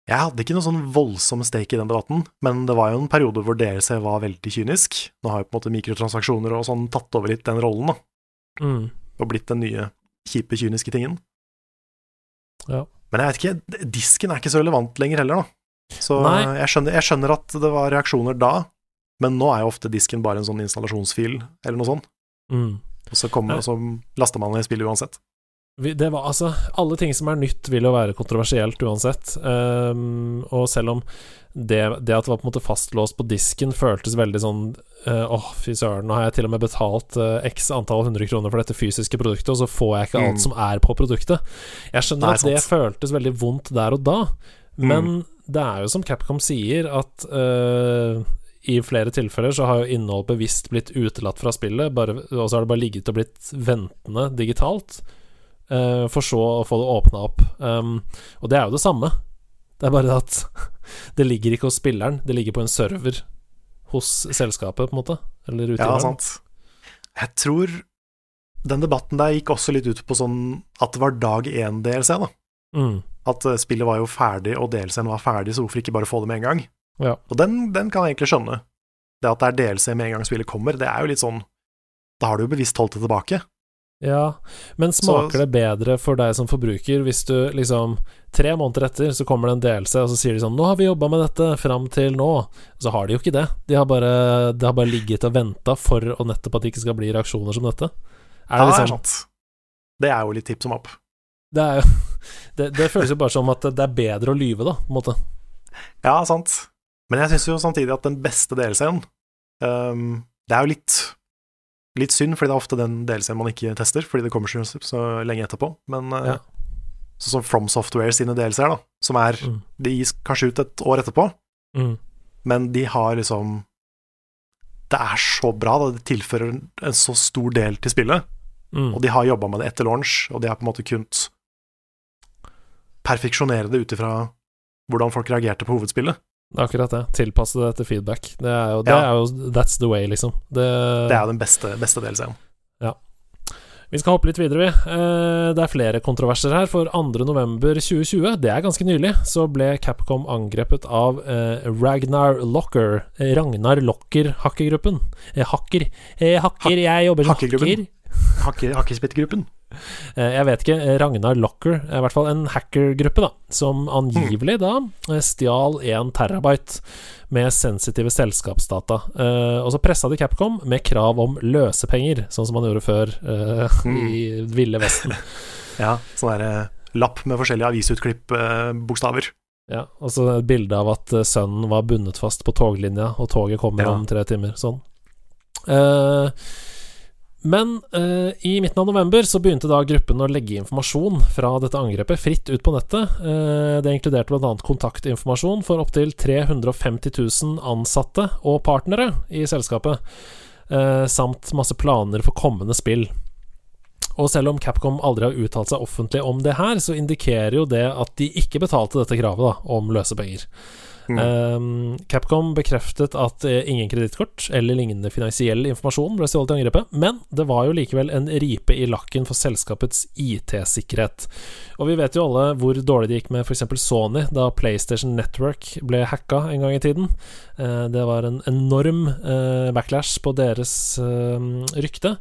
Jeg hadde ikke noe sånn voldsom stake i den debatten, men det var jo en periode hvor DLC var veldig kynisk. Nå har jo på en måte mikrotransaksjoner og sånn tatt over litt den rollen, da, Mm. og blitt den nye kjipe, kyniske tingen. Ja. Men jeg vet ikke, disken er ikke så relevant lenger heller, da. Så jeg skjønner, jeg skjønner at det var reaksjoner da, men nå er jo ofte disken bare en sånn installasjonsfil, eller noe sånt. Mm. Og så, kommer, og så laster man ned spillet uansett. Det var altså Alle ting som er nytt, vil jo være kontroversielt uansett. Um, og selv om det, det at det var på en måte fastlåst på disken, føltes veldig sånn eh, Åh, fy søren, nå har jeg til og med betalt uh, x antall hundre kroner for dette fysiske produktet, og så får jeg ikke Mm. alt som er på produktet. Jeg skjønner Nei, at det føltes veldig vondt der og da, men det er jo som Capcom sier, at uh, i flere tilfeller så har jo innhold bevisst blitt utelatt fra spillet, bare, og så har det bare ligget og blitt ventende digitalt. uh, for så å få det åpna opp. Um, og det er jo det samme. Det er bare at det ligger ikke hos spilleren, det ligger på en server hos selskapet, på en måte. Eller utgiveren. Ja, sant. Jeg tror den debatten der gikk også litt ut på sånn at det var dag én-DLC, da. Mm. At uh, spillet var jo ferdig, og DLC-en var ferdig, så hvorfor ikke bare få det med en gang? Ja. Og den, den, kan jeg egentlig skjønne. Det at det er DLC med en gang spillet kommer, det er jo litt sånn Da har du jo bevisst holdt det tilbake. Ja, men smaker så, det bedre for deg som forbruker hvis du liksom Tre måneder etter så kommer det en DLC, og så sier de sånn 'Nå har vi jobba med dette fram til nå.' Så har de jo ikke det. De har bare, de har bare ligget og venta for å nettopp at det ikke skal bli reaksjoner som dette. Er det, liksom, ja, det er sant. Det er jo litt tipp som opp. Det er jo det, det, føles jo bare som at det er bedre å lyve, da, på en måte. Ja, sant. Men jeg syns jo samtidig at den beste delscenen um, Det er jo litt Litt synd, fordi det er ofte den delscenen man ikke tester, fordi det kommer så, så lenge etterpå. Men uh, ja. sånn som From Software sine delser, da, som er mm. De gis kanskje ut et år etterpå, mm. men de har liksom Det er så bra, da. Det tilfører en så stor del til spillet. Mm. Og de har jobba med det etter launch, og de har på en måte kunnet perfeksjonere det ut ifra hvordan folk reagerte på hovedspillet. Akkurat det. Tilpasse det etter feedback. Det er jo, det ja. er jo That's the way, liksom. Det, det er jo den beste, beste delscenen. Ja. Vi skal hoppe litt videre, vi. Eh, det er flere kontroverser her. For 2.11.2020, det er ganske nylig, så ble Capcom angrepet av eh, Ragnar Locker. Ragnar Locker-hackergruppen. Eh, hacker. hacker, jeg jobber som hacker. Hakkerspyttgruppen. Eh, jeg vet ikke. Ragnar Locker, i hvert fall en hackergruppe, da, som angivelig da eh, stjal 1 terabyte med sensitive selskapsdata. Uh, og så pressa de Capcom med krav om løsepenger, sånn som man gjorde før uh, mm. i Ville Vesten. ja, sånn derre lapp med forskjellige avisutklipp-bokstaver. ja, og så et bilde av at sønnen var bundet fast på toglinja, og toget kommer ja. om tre timer. Sånn. Uh, men eh, i midten av november så begynte da gruppen å legge informasjon fra dette angrepet fritt ut på nettet. Eh, det inkluderte bl.a. kontaktinformasjon for opptil 350 000 ansatte og partnere i selskapet, eh, samt masse planer for kommende spill. Og selv om Capcom aldri har uttalt seg offentlig om det her, så indikerer jo det at de ikke betalte dette kravet da, om løsepenger. Mm. Capcom bekreftet at uh, ingen kredittkort eller lignende finansiell informasjon ble stjålet i angrepet, men det var jo likevel en ripe i lakken for selskapets IT-sikkerhet. Og vi vet jo alle hvor dårlig det gikk med f.eks. Sony da PlayStation Network ble hacka en gang i tiden. Uh, det var en enorm uh, backlash på deres rykte.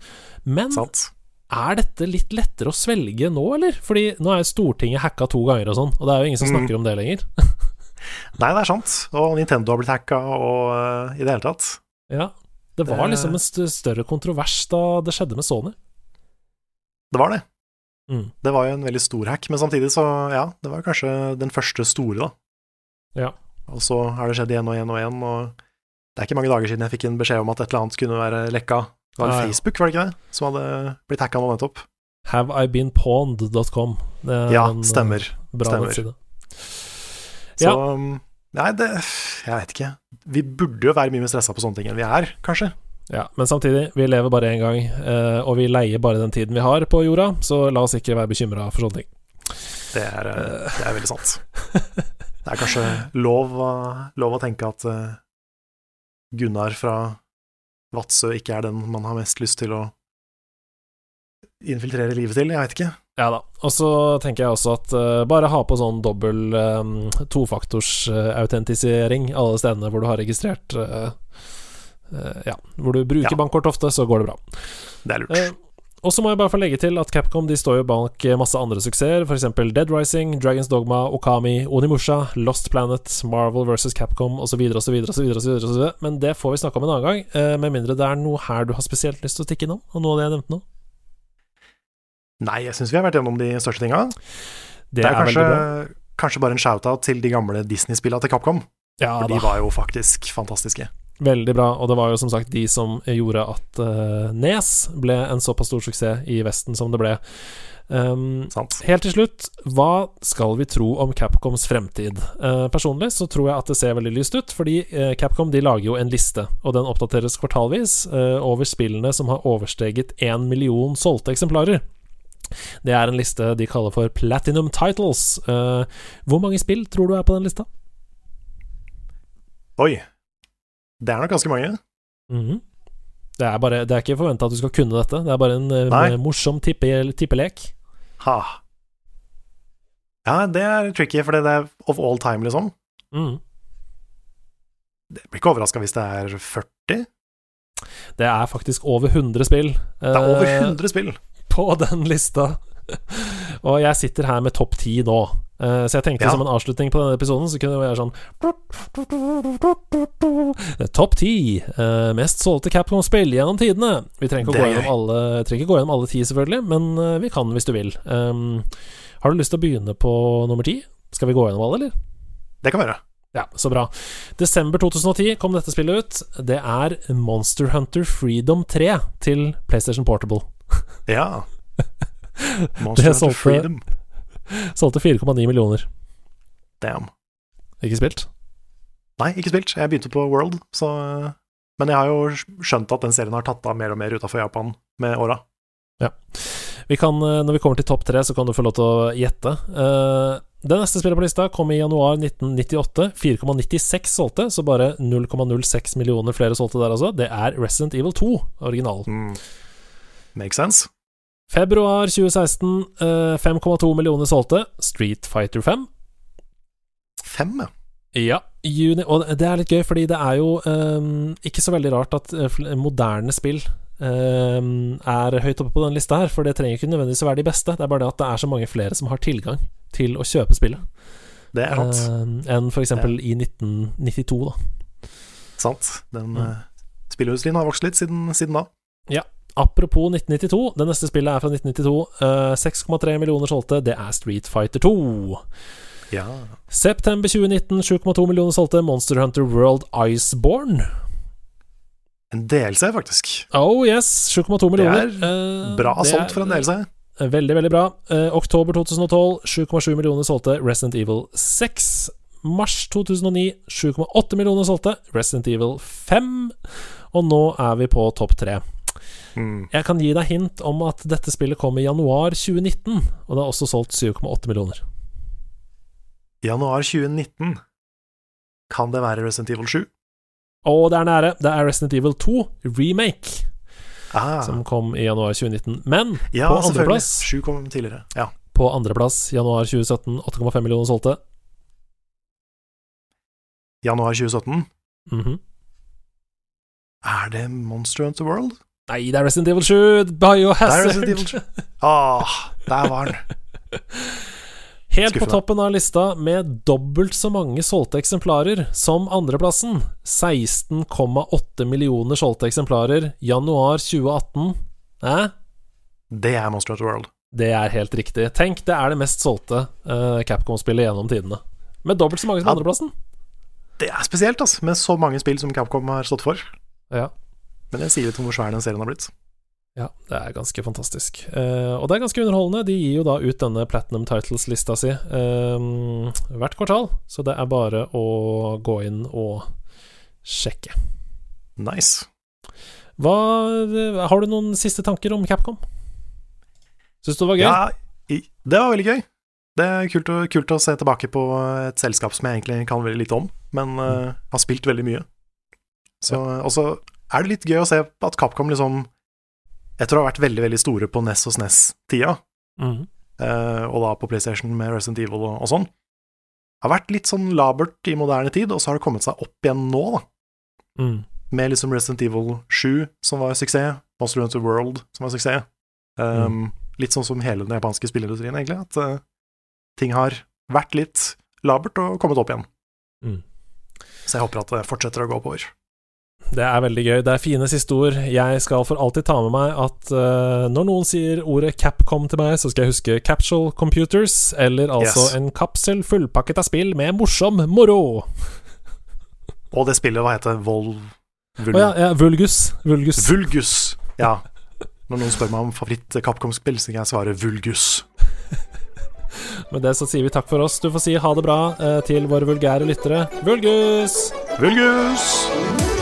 Men Sant. Er dette litt lettere å svelge nå, eller? Fordi nå er Stortinget hacka to ganger og sånn, og det er jo ingen som mm. snakker om det lenger. Nei, det er sant. Og Nintendo har blitt hacka, og uh, i det hele tatt. Ja. Det var det... liksom en st større kontrovers da det skjedde med Sony. Det var det. Mm. Det var jo en veldig stor hack, men samtidig så, ja, det var kanskje den første store, da. Ja. Og så har det skjedd igjen og igjen og igjen, og det er ikke mange dager siden jeg fikk en beskjed om at et eller annet kunne være lekka. Det var ja, Facebook, var det ikke det, som hadde blitt hacka nå nettopp? Haveibeenpawned.com. Ja, stemmer. Bra stemmer. nettside. Så ja. Um, nei, det Jeg vet ikke. Vi burde jo være mye mer stressa på sånne ting enn vi er, kanskje. Ja, men samtidig, vi lever bare én gang, eh, og vi leier bare den tiden vi har på jorda, så la oss ikke være bekymra for sånne ting. Det er, eh, det er veldig sant. Det er kanskje lov, lov å tenke at eh, Gunnar fra Vadsø ikke er den man har mest lyst til å infiltrere livet til. Jeg vet ikke. Ja da. Og så tenker jeg også at uh, bare ha på sånn dobbel um, tofaktorsautentisering uh, alle stedene hvor du har registrert uh, Ja, hvor du bruker ja. bankkort ofte, så går det bra. Det er lurt. og så må jeg bare få legge til at Capcom de står jo bak masse andre suksesser, f.eks. Dead Rising, Dragons Dogma, Okami, Onimusha, Lost Planet, Marvel versus Capcom osv. osv. osv. Men det får vi snakke om en annen gang, med mindre det er noe her du har spesielt lyst til å stikke innom, og noe av det jeg nevnte nå. Nei, jeg syns vi har vært gjennom de største tinga. Det, det, er, er kanskje, kanskje, bare en shout-out til de gamle Disney-spillene til Capcom. Ja, for de var jo faktisk fantastiske. Veldig bra, og det var jo som sagt de som gjorde at uh, Nes ble en såpass stor suksess i Vesten som det ble. Um, helt til slutt, hva skal vi tro om Capcoms fremtid? Uh, personlig så tror jeg at det ser veldig lyst ut, fordi uh, Capcom de lager jo en liste, og den oppdateres kvartalvis over spillene som har oversteget én million solgte eksemplarer. Det er en liste de kaller for Platinum Titles. Uh, hvor mange spill tror du er på den lista? Oi. Det er nok ganske mange. Mm -hmm. det, er bare, det er ikke forventa at du skal kunne dette. Det er bare en Nei. morsom tippe, tippelek. Ha. Ja, det er tricky, for det er of all time, liksom. Mm. Det blir ikke overraska hvis det er 40? Det er faktisk over 100 spill. Det er over 100 uh, spill? På den lista. Og jeg sitter her med topp ti nå. Uh, så jeg tenkte ja. som en avslutning på denne episoden, så kunne det være sånn Topp ti uh, mest solgte Capcom-spill gjennom tidene. Vi trenger ikke, gå gjennom, alle, trenger ikke gå gjennom alle ti, selvfølgelig, men uh, vi kan hvis du vil. Um, har du lyst til å begynne på nummer ti? Skal vi gå gjennom alle, eller? Det kan være. Ja, så bra. Desember 2010 kom dette spillet ut. Det er Monster Hunter Freedom 3 til PlayStation Portable. ja. Monster Hunter Freedom. Solgte 4,9 millioner. Damn. Ikke spilt? Nei, ikke spilt. Jeg begynte på World, så Men jeg har jo skjønt at den serien har tatt av mer og mer utafor Japan med åra. Ja. Vi kan, eh, når vi kommer til topp tre, så kan du få lov til å gjette. Uh, det neste spillet på lista kom i januar 1998. 4,96 solgte, så bare 0,06 millioner flere solgte der, altså. Det er Resident Evil 2, originalen. Mm. Makes sense. Februar 2016, 5,2 eh, millioner solgte. Street Fighter 5. Fem, ja. Ja, juni, og det er litt gøy, fordi det er jo um, ikke så veldig rart at uh, moderne spill um, er høyt oppe på denne lista her, for det trenger ikke nødvendigvis å være de beste. Det er bare det at det er så mange flere som har tilgang til å kjøpe spillet. Det er sant. Uh, enn f.eks. i 1992, da. Sant. Den mm. spillindustrien har vokst litt siden, siden da. Ja, Apropos 1992, det neste spillet er fra 1992. Uh, 6,3 millioner solgte, det er Street Fighter 2. Ja. September 2019, 7,2 millioner solgte Monster Hunter World Iceborne. En DLC, faktisk. Oh yes, 7,2 millioner. Det er bra uh, solgt for en DLC. Veldig, veldig bra. Uh, oktober 2012, 7,7 millioner solgte Resident Evil 6. Mars 2009, 7,8 millioner solgte Resident Evil 5. Og nå er vi på topp tre. Mm. Jeg kan gi deg hint om at dette spillet kom i januar 2019, og det har også solgt 7,8 millioner. Januar 2019 Kan det være Resident Evil 7? Å, det er nære. Det er Resident Evil 2 remake. Ah. Som kom i januar 2019. Men ja, på andreplass 7 kom tidligere. Ja. På andreplass januar 2017, 8,5 millioner solgte. Januar 2017? Mm -hmm. Er det Monster Hunter World? Nei, det er Resident Evil 7. Biohazard. Ah, der var den. Helt Skuffende. på toppen av lista med dobbelt så mange solgte eksemplarer som andreplassen. 16,8 millioner solgte eksemplarer januar 2018. Hæ? Det er Monster Hunter World. Det er helt riktig. Tenk, det er det mest solgte uh, Capcom-spillet gjennom tidene. Med dobbelt så mange som ja, andreplassen. Det er spesielt, altså, med så mange spill som Capcom har stått for. Ja. Men det sier litt om hvor svær den serien har blitt. Ja, det er ganske fantastisk. Eh, og det er ganske underholdende. De gir jo da ut denne Platinum Titles-lista si eh, hvert kvartal, så det er bare å gå inn og sjekke. Nice. Hva Har du noen siste tanker om Capcom? Syns du det var gøy? Ja, det var veldig gøy. Det er kult å, kult å se tilbake på et selskap som jeg egentlig kan veldig lite om, men uh, har spilt veldig mye. Så, ja. Og så er det litt gøy å se at Capcom liksom Etter å ha vært veldig veldig store på NES og SNES-tida, mm. uh, og da på PlayStation med Resident Evil og, og, sånn, har vært litt sånn labert i moderne tid, og så har det kommet seg opp igjen nå, da. Mm. Med liksom Resident Evil 7, som var suksess, Monster Hunter World, som var suksess. Um, mm. Litt sånn som hele den japanske spillindustrien, egentlig, at uh, ting har vært litt labert og kommet opp igjen. Mm. Så jeg håper at det fortsetter å gå oppover. Det er veldig gøy. Det er fine siste ord. Jeg skal for alltid ta med meg at uh, når noen sier ordet Capcom til meg, så skal jeg huske Capsule Computers, eller altså yes. en kapsel fullpakket av spill med morsom moro. Og det spillet, hva heter Vol... Vul oh, ja, ja, Vulgus. Vulgus. Vulgus. Ja. Når noen spør meg om favoritt-Capcom-spill, så kan jeg svare Vulgus. Med det så sier vi takk for oss. Du får si ha det bra eh, til våre vulgære lyttere. Vulgus! Vulgus!